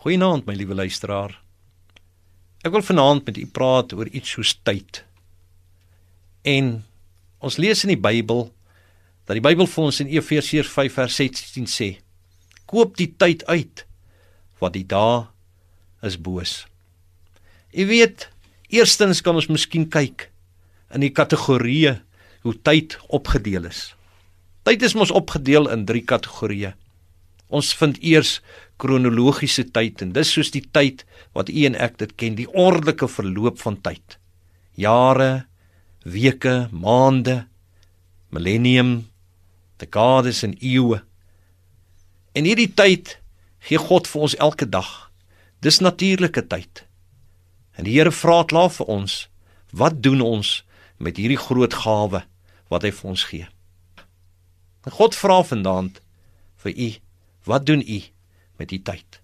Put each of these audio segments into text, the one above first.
Goeienaand my liewe luisteraar. Ek wil vanaand met u praat oor iets soos tyd. En ons lees in die Bybel dat die Bybel vir ons in Efesiërs 5:16 sê: Koop die tyd uit want die dae is boos. U weet, eerstens kan ons miskien kyk in die kategorieë hoe tyd opgedeel is. Tyd is mos opgedeel in 3 kategorieë. Ons vind eers kronologiese tyd en dis soos die tyd wat u en ek dit ken, die ordelike verloop van tyd. Jare, weke, maande, millennium, dekades en eeue. En hierdie tyd gee God vir ons elke dag. Dis natuurlike tyd. En die Here vra klaar vir ons, wat doen ons met hierdie groot gawe wat hy vir ons gee? God vra vanaand vir u Wat doen u met die tyd?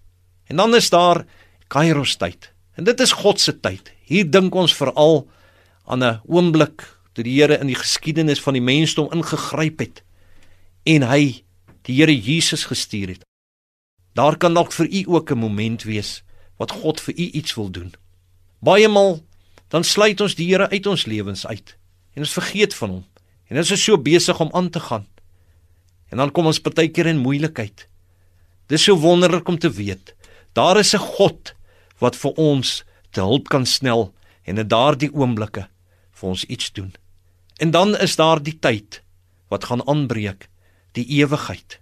En dan is daar Kairos tyd. En dit is God se tyd. Hier dink ons veral aan 'n oomblik toe die Here in die geskiedenis van die mensdom ingegryp het en hy die Here Jesus gestuur het. Daar kan dalk vir u ook 'n moment wees wat God vir u iets wil doen. Baie maal dan sluit ons die Here uit ons lewens uit en ons vergeet van hom. En ons is so besig om aan te gaan. En dan kom ons partykeer in moeilikheid. Dis so wonderlik om te weet. Daar is 'n God wat vir ons te hulp kan snel en in daardie oomblikke vir ons iets doen. En dan is daar die tyd wat gaan aanbreek, die ewigheid.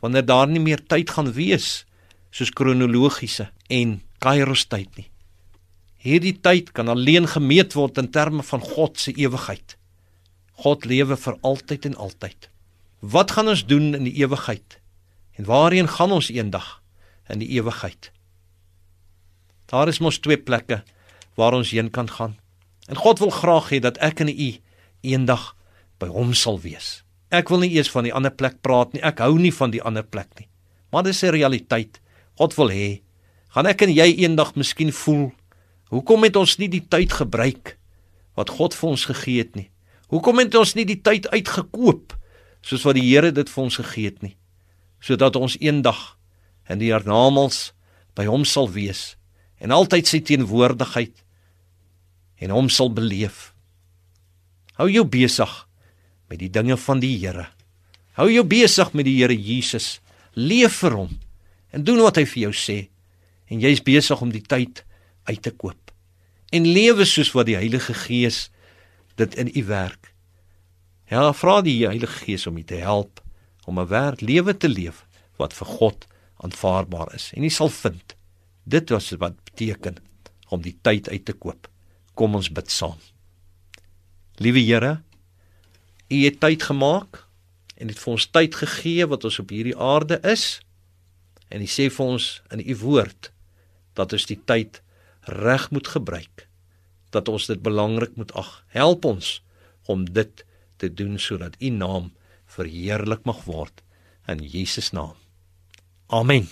Wanneer daar nie meer tyd gaan wees soos kronologiese en kairos tyd nie. Hierdie tyd kan alleen gemeet word in terme van God se ewigheid. God lewe vir altyd en altyd. Wat gaan ons doen in die ewigheid? En waarheen gaan ons eendag in die ewigheid? Daar is mos twee plekke waar ons heen kan gaan. En God wil graag hê dat ek en u eendag by hom sal wees. Ek wil nie eers van die ander plek praat nie. Ek hou nie van die ander plek nie. Maar dis 'n realiteit. God wil hê gaan ek en jy eendag miskien voel hoekom het ons nie die tyd gebruik wat God vir ons gegee het nie? Hoekom het ons nie die tyd uitgekoop soos wat die Here dit vir ons gegee het nie? Sodat ons eendag in die hiernamaals by hom sal wees en altyd sy teenwoordigheid en hom sal beleef. Hou jou besig met die dinge van die Here. Hou jou besig met die Here Jesus. Leef vir hom en doen wat hy vir jou sê en jy's besig om die tyd uit te koop. En lewe soos wat die Heilige Gees dit in u werk. Ja, vra die Heilige Gees om u te help om 'n werd lewe te leef wat vir God aanvaarbaar is. En jy sal vind dit was wat beteken om die tyd uit te koop. Kom ons bid saam. Liewe Here, U het tyd gemaak en het vir ons tyd gegee wat ons op hierdie aarde is. En U sê vir ons in U woord dat ons die tyd reg moet gebruik. Dat ons dit belangrik moet ag. Help ons om dit te doen sodat U naam verheerlik mag word in Jesus naam. Amen.